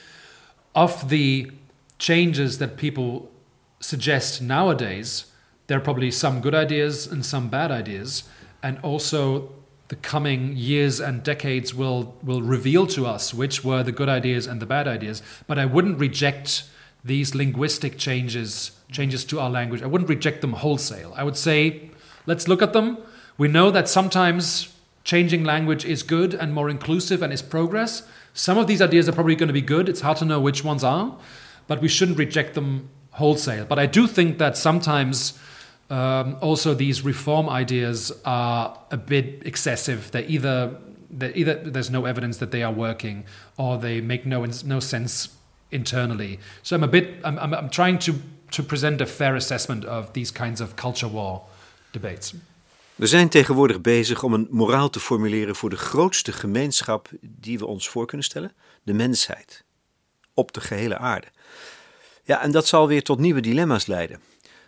of the changes that people suggest nowadays, there are probably some good ideas and some bad ideas, and also the coming years and decades will will reveal to us which were the good ideas and the bad ideas. But I wouldn't reject these linguistic changes, changes to our language. I wouldn't reject them wholesale. I would say, let's look at them. We know that sometimes changing language is good and more inclusive and is progress. Some of these ideas are probably going to be good. It's hard to know which ones are, but we shouldn't reject them wholesale. But I do think that sometimes um, also these reform ideas are a bit excessive. They're either, they're either there's no evidence that they are working, or they make no no sense internally. So I'm a bit I'm, I'm, trying to to present a fair assessment of these kinds of culture war debates. We zijn tegenwoordig bezig om een moraal te formuleren voor de grootste gemeenschap die we ons voor kunnen stellen: de mensheid. Op de gehele aarde. Ja, en dat zal weer tot nieuwe dilemma's leiden.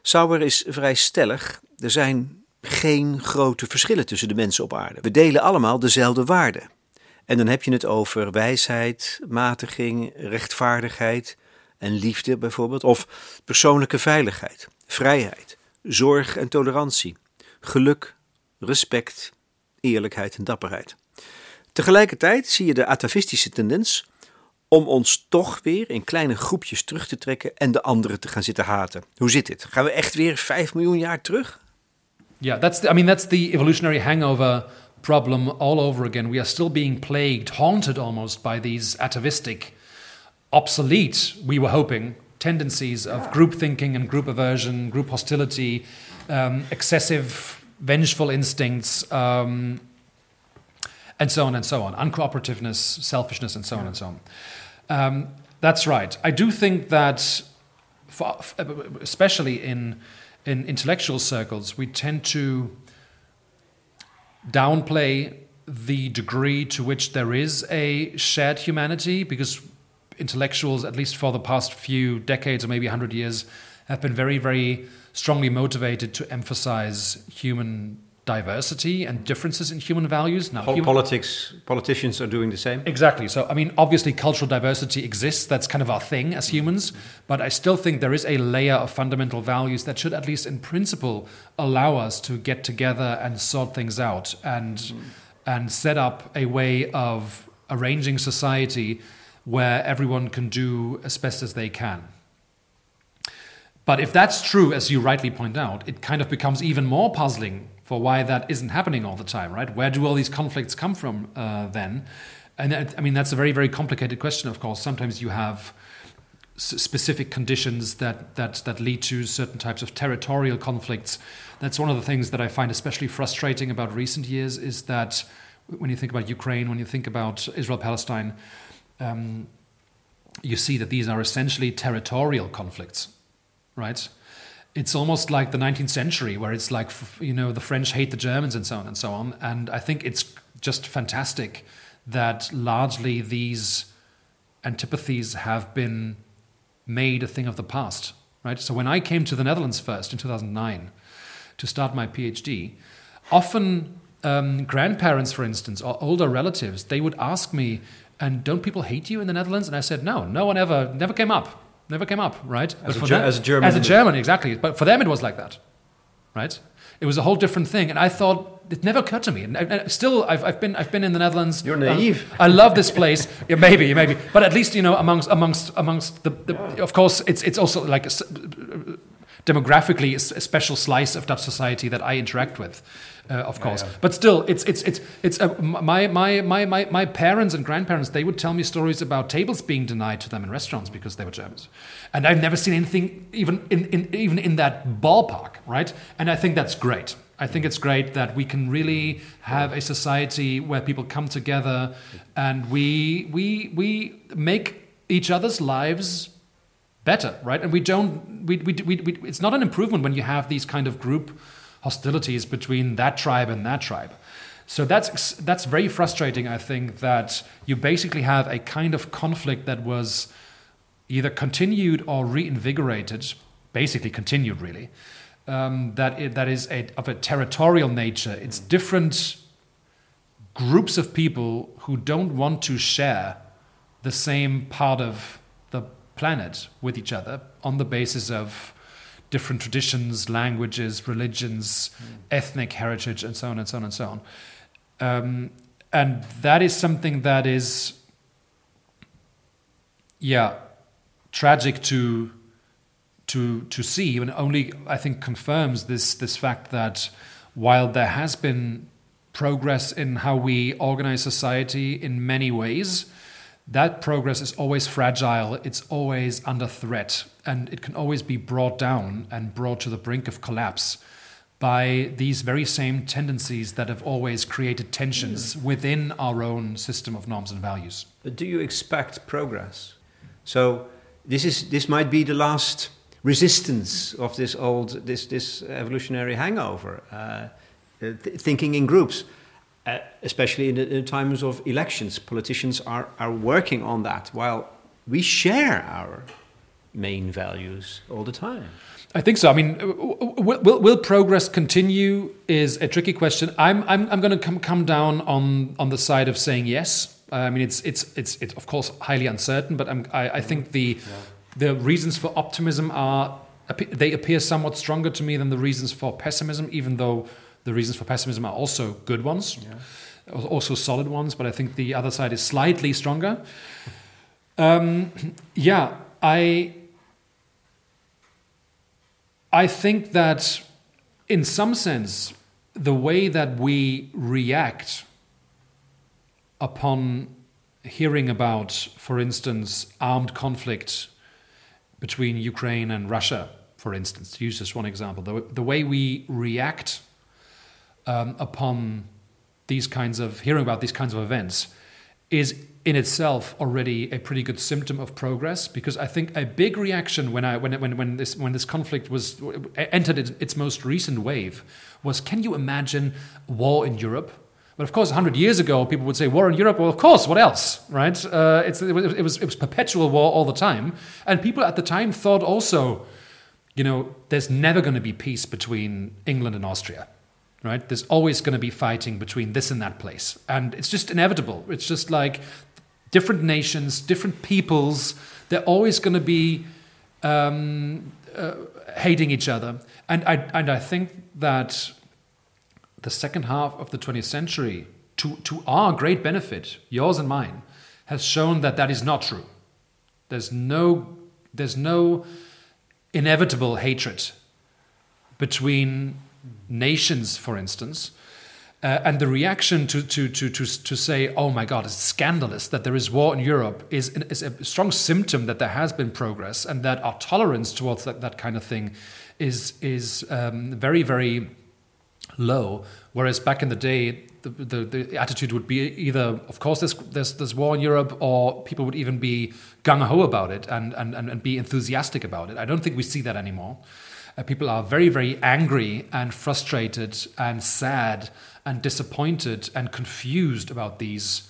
Sauer is vrij stellig. Er zijn geen grote verschillen tussen de mensen op aarde. We delen allemaal dezelfde waarden. En dan heb je het over wijsheid, matiging, rechtvaardigheid en liefde bijvoorbeeld, of persoonlijke veiligheid, vrijheid, zorg en tolerantie, geluk, respect, eerlijkheid en dapperheid. Tegelijkertijd zie je de atavistische tendens om ons toch weer in kleine groepjes terug te trekken en de anderen te gaan zitten haten. Hoe zit dit? Gaan we echt weer 5 miljoen jaar terug? Yeah, that's I mean that's the evolutionary hangover problem all over again. We are still being plagued, haunted almost by these atavistic, obsolete, we were hoping, tendencies of group thinking and group aversion, group hostility, um, excessive vengeful instincts, um, and so on and so on, uncooperativeness, selfishness, and so on and so on. Um, that's right. I do think that, for, especially in in intellectual circles, we tend to downplay the degree to which there is a shared humanity because intellectuals, at least for the past few decades or maybe 100 years, have been very, very strongly motivated to emphasize human diversity and differences in human values. Now, human politics, politicians are doing the same. Exactly. So, I mean, obviously, cultural diversity exists. That's kind of our thing as humans. But I still think there is a layer of fundamental values that should, at least in principle, allow us to get together and sort things out and mm. and set up a way of arranging society where everyone can do as best as they can. But if that's true, as you rightly point out, it kind of becomes even more puzzling for why that isn't happening all the time, right? Where do all these conflicts come from uh, then? And I mean, that's a very, very complicated question, of course. Sometimes you have specific conditions that, that, that lead to certain types of territorial conflicts. That's one of the things that I find especially frustrating about recent years is that when you think about Ukraine, when you think about Israel Palestine, um, you see that these are essentially territorial conflicts, right? It's almost like the 19th century, where it's like, you know, the French hate the Germans and so on and so on. And I think it's just fantastic that largely these antipathies have been made a thing of the past, right? So when I came to the Netherlands first in 2009 to start my PhD, often um, grandparents, for instance, or older relatives, they would ask me, and don't people hate you in the Netherlands? And I said, no, no one ever, never came up. Never came up, right? As, a, them, as a, German. As a German, exactly. But for them, it was like that, right? It was a whole different thing. And I thought, it never occurred to me. And, and still, I've, I've, been, I've been in the Netherlands. You're naive. Um, I love this place. yeah, maybe, maybe. But at least, you know, amongst, amongst, amongst the, the yeah. of course, it's, it's also like a, uh, demographically a special slice of Dutch society that I interact with uh, of course. Yeah, yeah. But still, it's it's it's it's uh, my, my my my my parents and grandparents. They would tell me stories about tables being denied to them in restaurants because they were Germans, and I've never seen anything even in, in even in that ballpark, right? And I think that's great. I think it's great that we can really have a society where people come together and we we we make each other's lives better, right? And we don't we, we, we, we it's not an improvement when you have these kind of group hostilities between that tribe and that tribe. So that's that's very frustrating. I think that you basically have a kind of conflict that was either continued or reinvigorated, basically continued, really. Um, that it, that is a, of a territorial nature. It's different groups of people who don't want to share the same part of the planet with each other on the basis of different traditions, languages, religions, mm. ethnic heritage, and so on and so on and so on. Um, and that is something that is, yeah, tragic to to to see, and only I think confirms this this fact that while there has been progress in how we organize society in many ways, that progress is always fragile, it's always under threat, and it can always be brought down and brought to the brink of collapse by these very same tendencies that have always created tensions within our own system of norms and values. But do you expect progress? So this is this might be the last resistance of this old this this evolutionary hangover. Uh, th thinking in groups, uh, especially in, the, in times of elections, politicians are are working on that while we share our main values all the time. I think so. I mean, will, will, will, progress continue is a tricky question. I'm, I'm, I'm going to come, come down on, on the side of saying yes. I mean, it's, it's, it's, it's of course highly uncertain, but I'm, I, I think the, yeah. the reasons for optimism are, they appear somewhat stronger to me than the reasons for pessimism, even though the reasons for pessimism are also good ones, yeah. also solid ones, but I think the other side is slightly stronger. Um, yeah, I I think that in some sense, the way that we react upon hearing about, for instance, armed conflict between Ukraine and Russia, for instance, to use just one example, the, the way we react um, upon these kinds of hearing about these kinds of events is in itself already a pretty good symptom of progress because I think a big reaction when I when when when this when this conflict was entered its, most recent wave was can you imagine war in Europe? But of course, 100 years ago, people would say war in Europe. Well, of course, what else, right? Uh, it, it, was, it was perpetual war all the time, and people at the time thought also, you know, there's never going to be peace between England and Austria right? There's always going to be fighting between this and that place. And it's just inevitable. It's just like different nations, different peoples, they're always going to be um, uh, hating each other. And I, and I think that the second half of the 20th century, to, to our great benefit, yours and mine, has shown that that is not true. There's no, there's no inevitable hatred between nations, for instance, uh, and the reaction to, to, to, to, to say, oh my God, it's scandalous that there is war in Europe is, is a strong symptom that there has been progress and that our tolerance towards that, that kind of thing is, is um, very, very low. Whereas back in the day, the, the, the, attitude would be either, of course, there's, there's, there's war in Europe, or people would even be gung ho about it and, and, and be enthusiastic about it. I don't think we see that anymore. Uh, people are very, very angry and frustrated and sad and disappointed and confused about these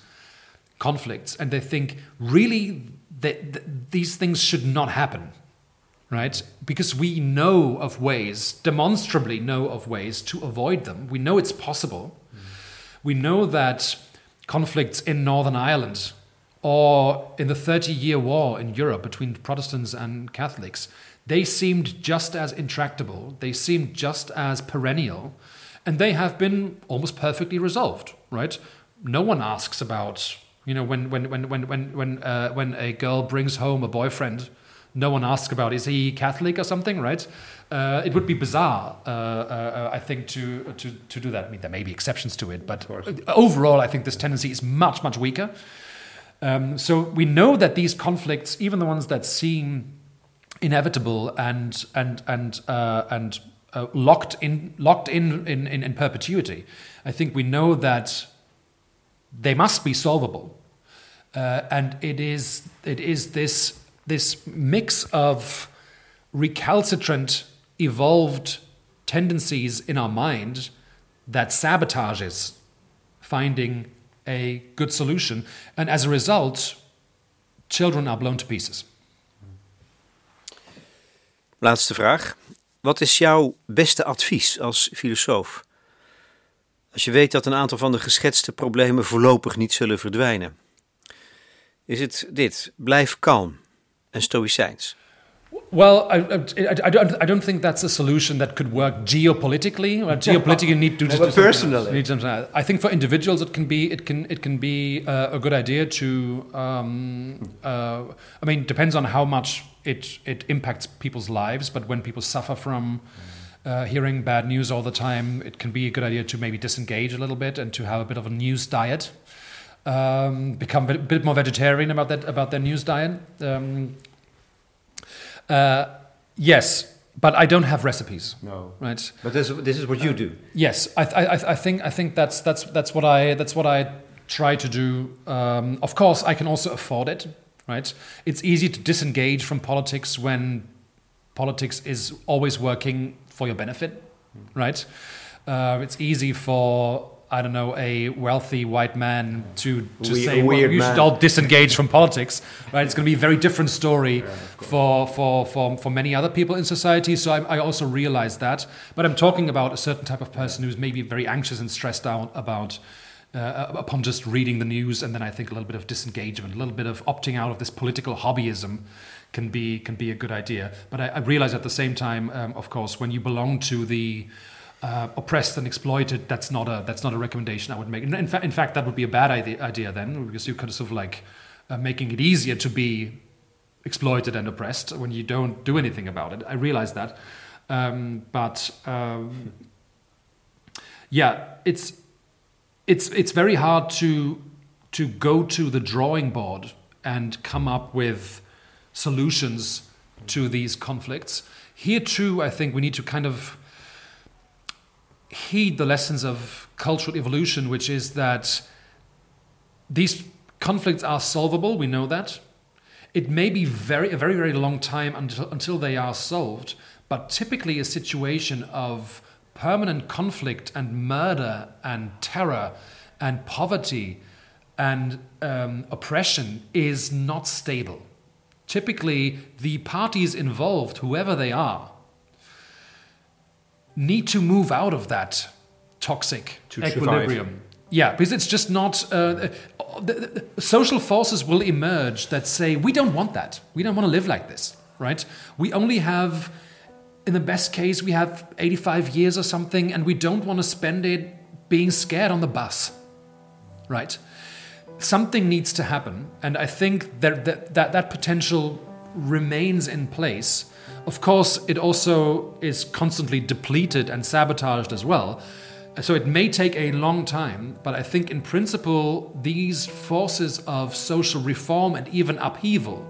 conflicts. And they think, really, that these things should not happen, right? Because we know of ways, demonstrably know of ways to avoid them. We know it's possible. Mm. We know that conflicts in Northern Ireland or in the 30 year war in Europe between Protestants and Catholics, they seemed just as intractable, they seemed just as perennial and they have been almost perfectly resolved, right? No one asks about, you know, when when when when when when uh, when a girl brings home a boyfriend, no one asks about is he Catholic or something, right? Uh, it would be bizarre, uh, uh I think, to, to to do that. I mean, there may be exceptions to it, but overall, I think this tendency is much much weaker. Um, so we know that these conflicts, even the ones that seem inevitable and and and uh, and uh, locked in locked in in, in in perpetuity. I think we know that they must be solvable, uh, and it is it is this this mix of recalcitrant evolved tendencies in our mind that sabotages finding a good solution, and as a result, children are blown to pieces. Laatste vraag. Wat is jouw beste advies als filosoof? Als je weet dat een aantal van de geschetste problemen voorlopig niet zullen verdwijnen. Is het dit: blijf kalm en stoïcijns? Well, I, I, I, don't, I don't think that's a solution that could work geopolitically. Well, geopolitically, need to just personally. Need some, I think for individuals, it can be it can it can be uh, a good idea to. Um, uh, I mean, depends on how much it it impacts people's lives. But when people suffer from uh, hearing bad news all the time, it can be a good idea to maybe disengage a little bit and to have a bit of a news diet. Um, become a bit more vegetarian about that about their news diet. Um, uh, yes, but I don't have recipes. No. Right. But this, this is what you do. Yes, I, I, I think I think that's that's that's what I that's what I try to do. Um, of course, I can also afford it. Right. It's easy to disengage from politics when politics is always working for your benefit. Right. Uh, it's easy for I don't know, a wealthy white man to, to We- say, well, you man. should all disengage from politics, right? It's going to be a very different story for, for, for, for many other people in society. So I, I also realize that. But I'm talking about a certain type of person who's maybe very anxious and stressed out about. Uh, upon just reading the news, and then I think a little bit of disengagement, a little bit of opting out of this political hobbyism, can be can be a good idea. But I, I realize at the same time, um, of course, when you belong to the uh, oppressed and exploited, that's not a that's not a recommendation I would make. In, in, in fact, that would be a bad idea, idea then, because you're kind of sort of like uh, making it easier to be exploited and oppressed when you don't do anything about it. I realize that, um, but um, yeah, it's it's it's very hard to to go to the drawing board and come up with solutions to these conflicts. Here too, I think we need to kind of heed the lessons of cultural evolution, which is that these conflicts are solvable. We know that. It may be very a very very long time until until they are solved, but typically a situation of permanent conflict and murder and terror and poverty and um, oppression is not stable. Typically, the parties involved, whoever they are, need to move out of that toxic To equilibrium. Yeah, because it's just not. Uh, the, the social forces will emerge that say, we don't want that. We don't want to live like this, right? We only have, in the best case, we have 85 years or something, and we don't want to spend it being scared on the bus, right? Something needs to happen, and I think that that, that, that potential remains in place. Of course, it also is constantly depleted and sabotaged as well. So it may take a long time, but I think in principle, these forces of social reform and even upheaval,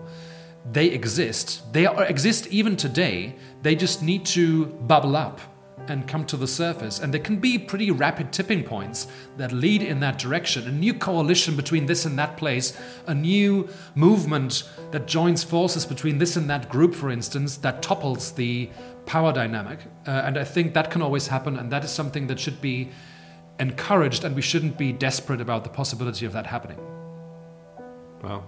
they exist. They exist even today. They just need to bubble up and come to the surface. And there can be pretty rapid tipping points that lead in that direction. A new coalition between this and that place, a new movement that joins forces between this and that group, for instance, that topples the power dynamic. Uh, and I think that can always happen, and that is something that should be encouraged, and we shouldn't be desperate about the possibility of that happening. Well,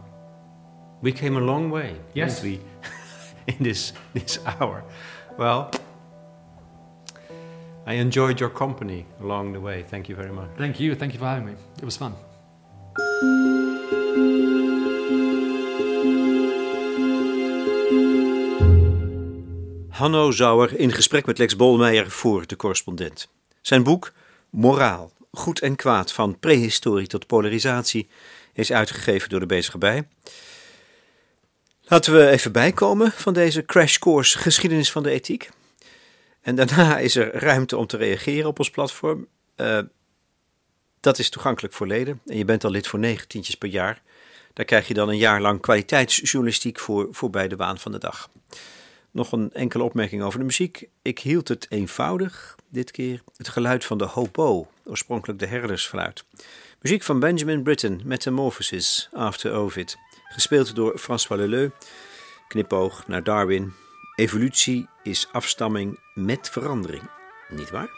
we came a long way, Yes. we, in this this hour. Well, I enjoyed your company along the way. Thank you very much. Thank you. Thank you for having me. It was fun. Hanno Zauer in gesprek met Lex Bolmeijer voor de correspondent. Zijn boek Moraal, goed en kwaad van prehistorie tot polarisatie is uitgegeven door de Bezige Bij. Laten we even bijkomen van deze crash course geschiedenis van de ethiek. En daarna is er ruimte om te reageren op ons platform. Eh, dat is toegankelijk voor leden en je bent al lid voor negen tientjes per jaar. Daar krijg je dan een jaar lang kwaliteitsjournalistiek voor voorbij de waan van de dag. Nog een enkele opmerking over de muziek. Ik hield het eenvoudig, dit keer het geluid van de hobo, oorspronkelijk de herdersfluit. Muziek van Benjamin Britten, Metamorphosis, After Ovid. Gespeeld door François Leleu. Knipoog naar Darwin. Evolutie is afstamming met verandering. Niet waar?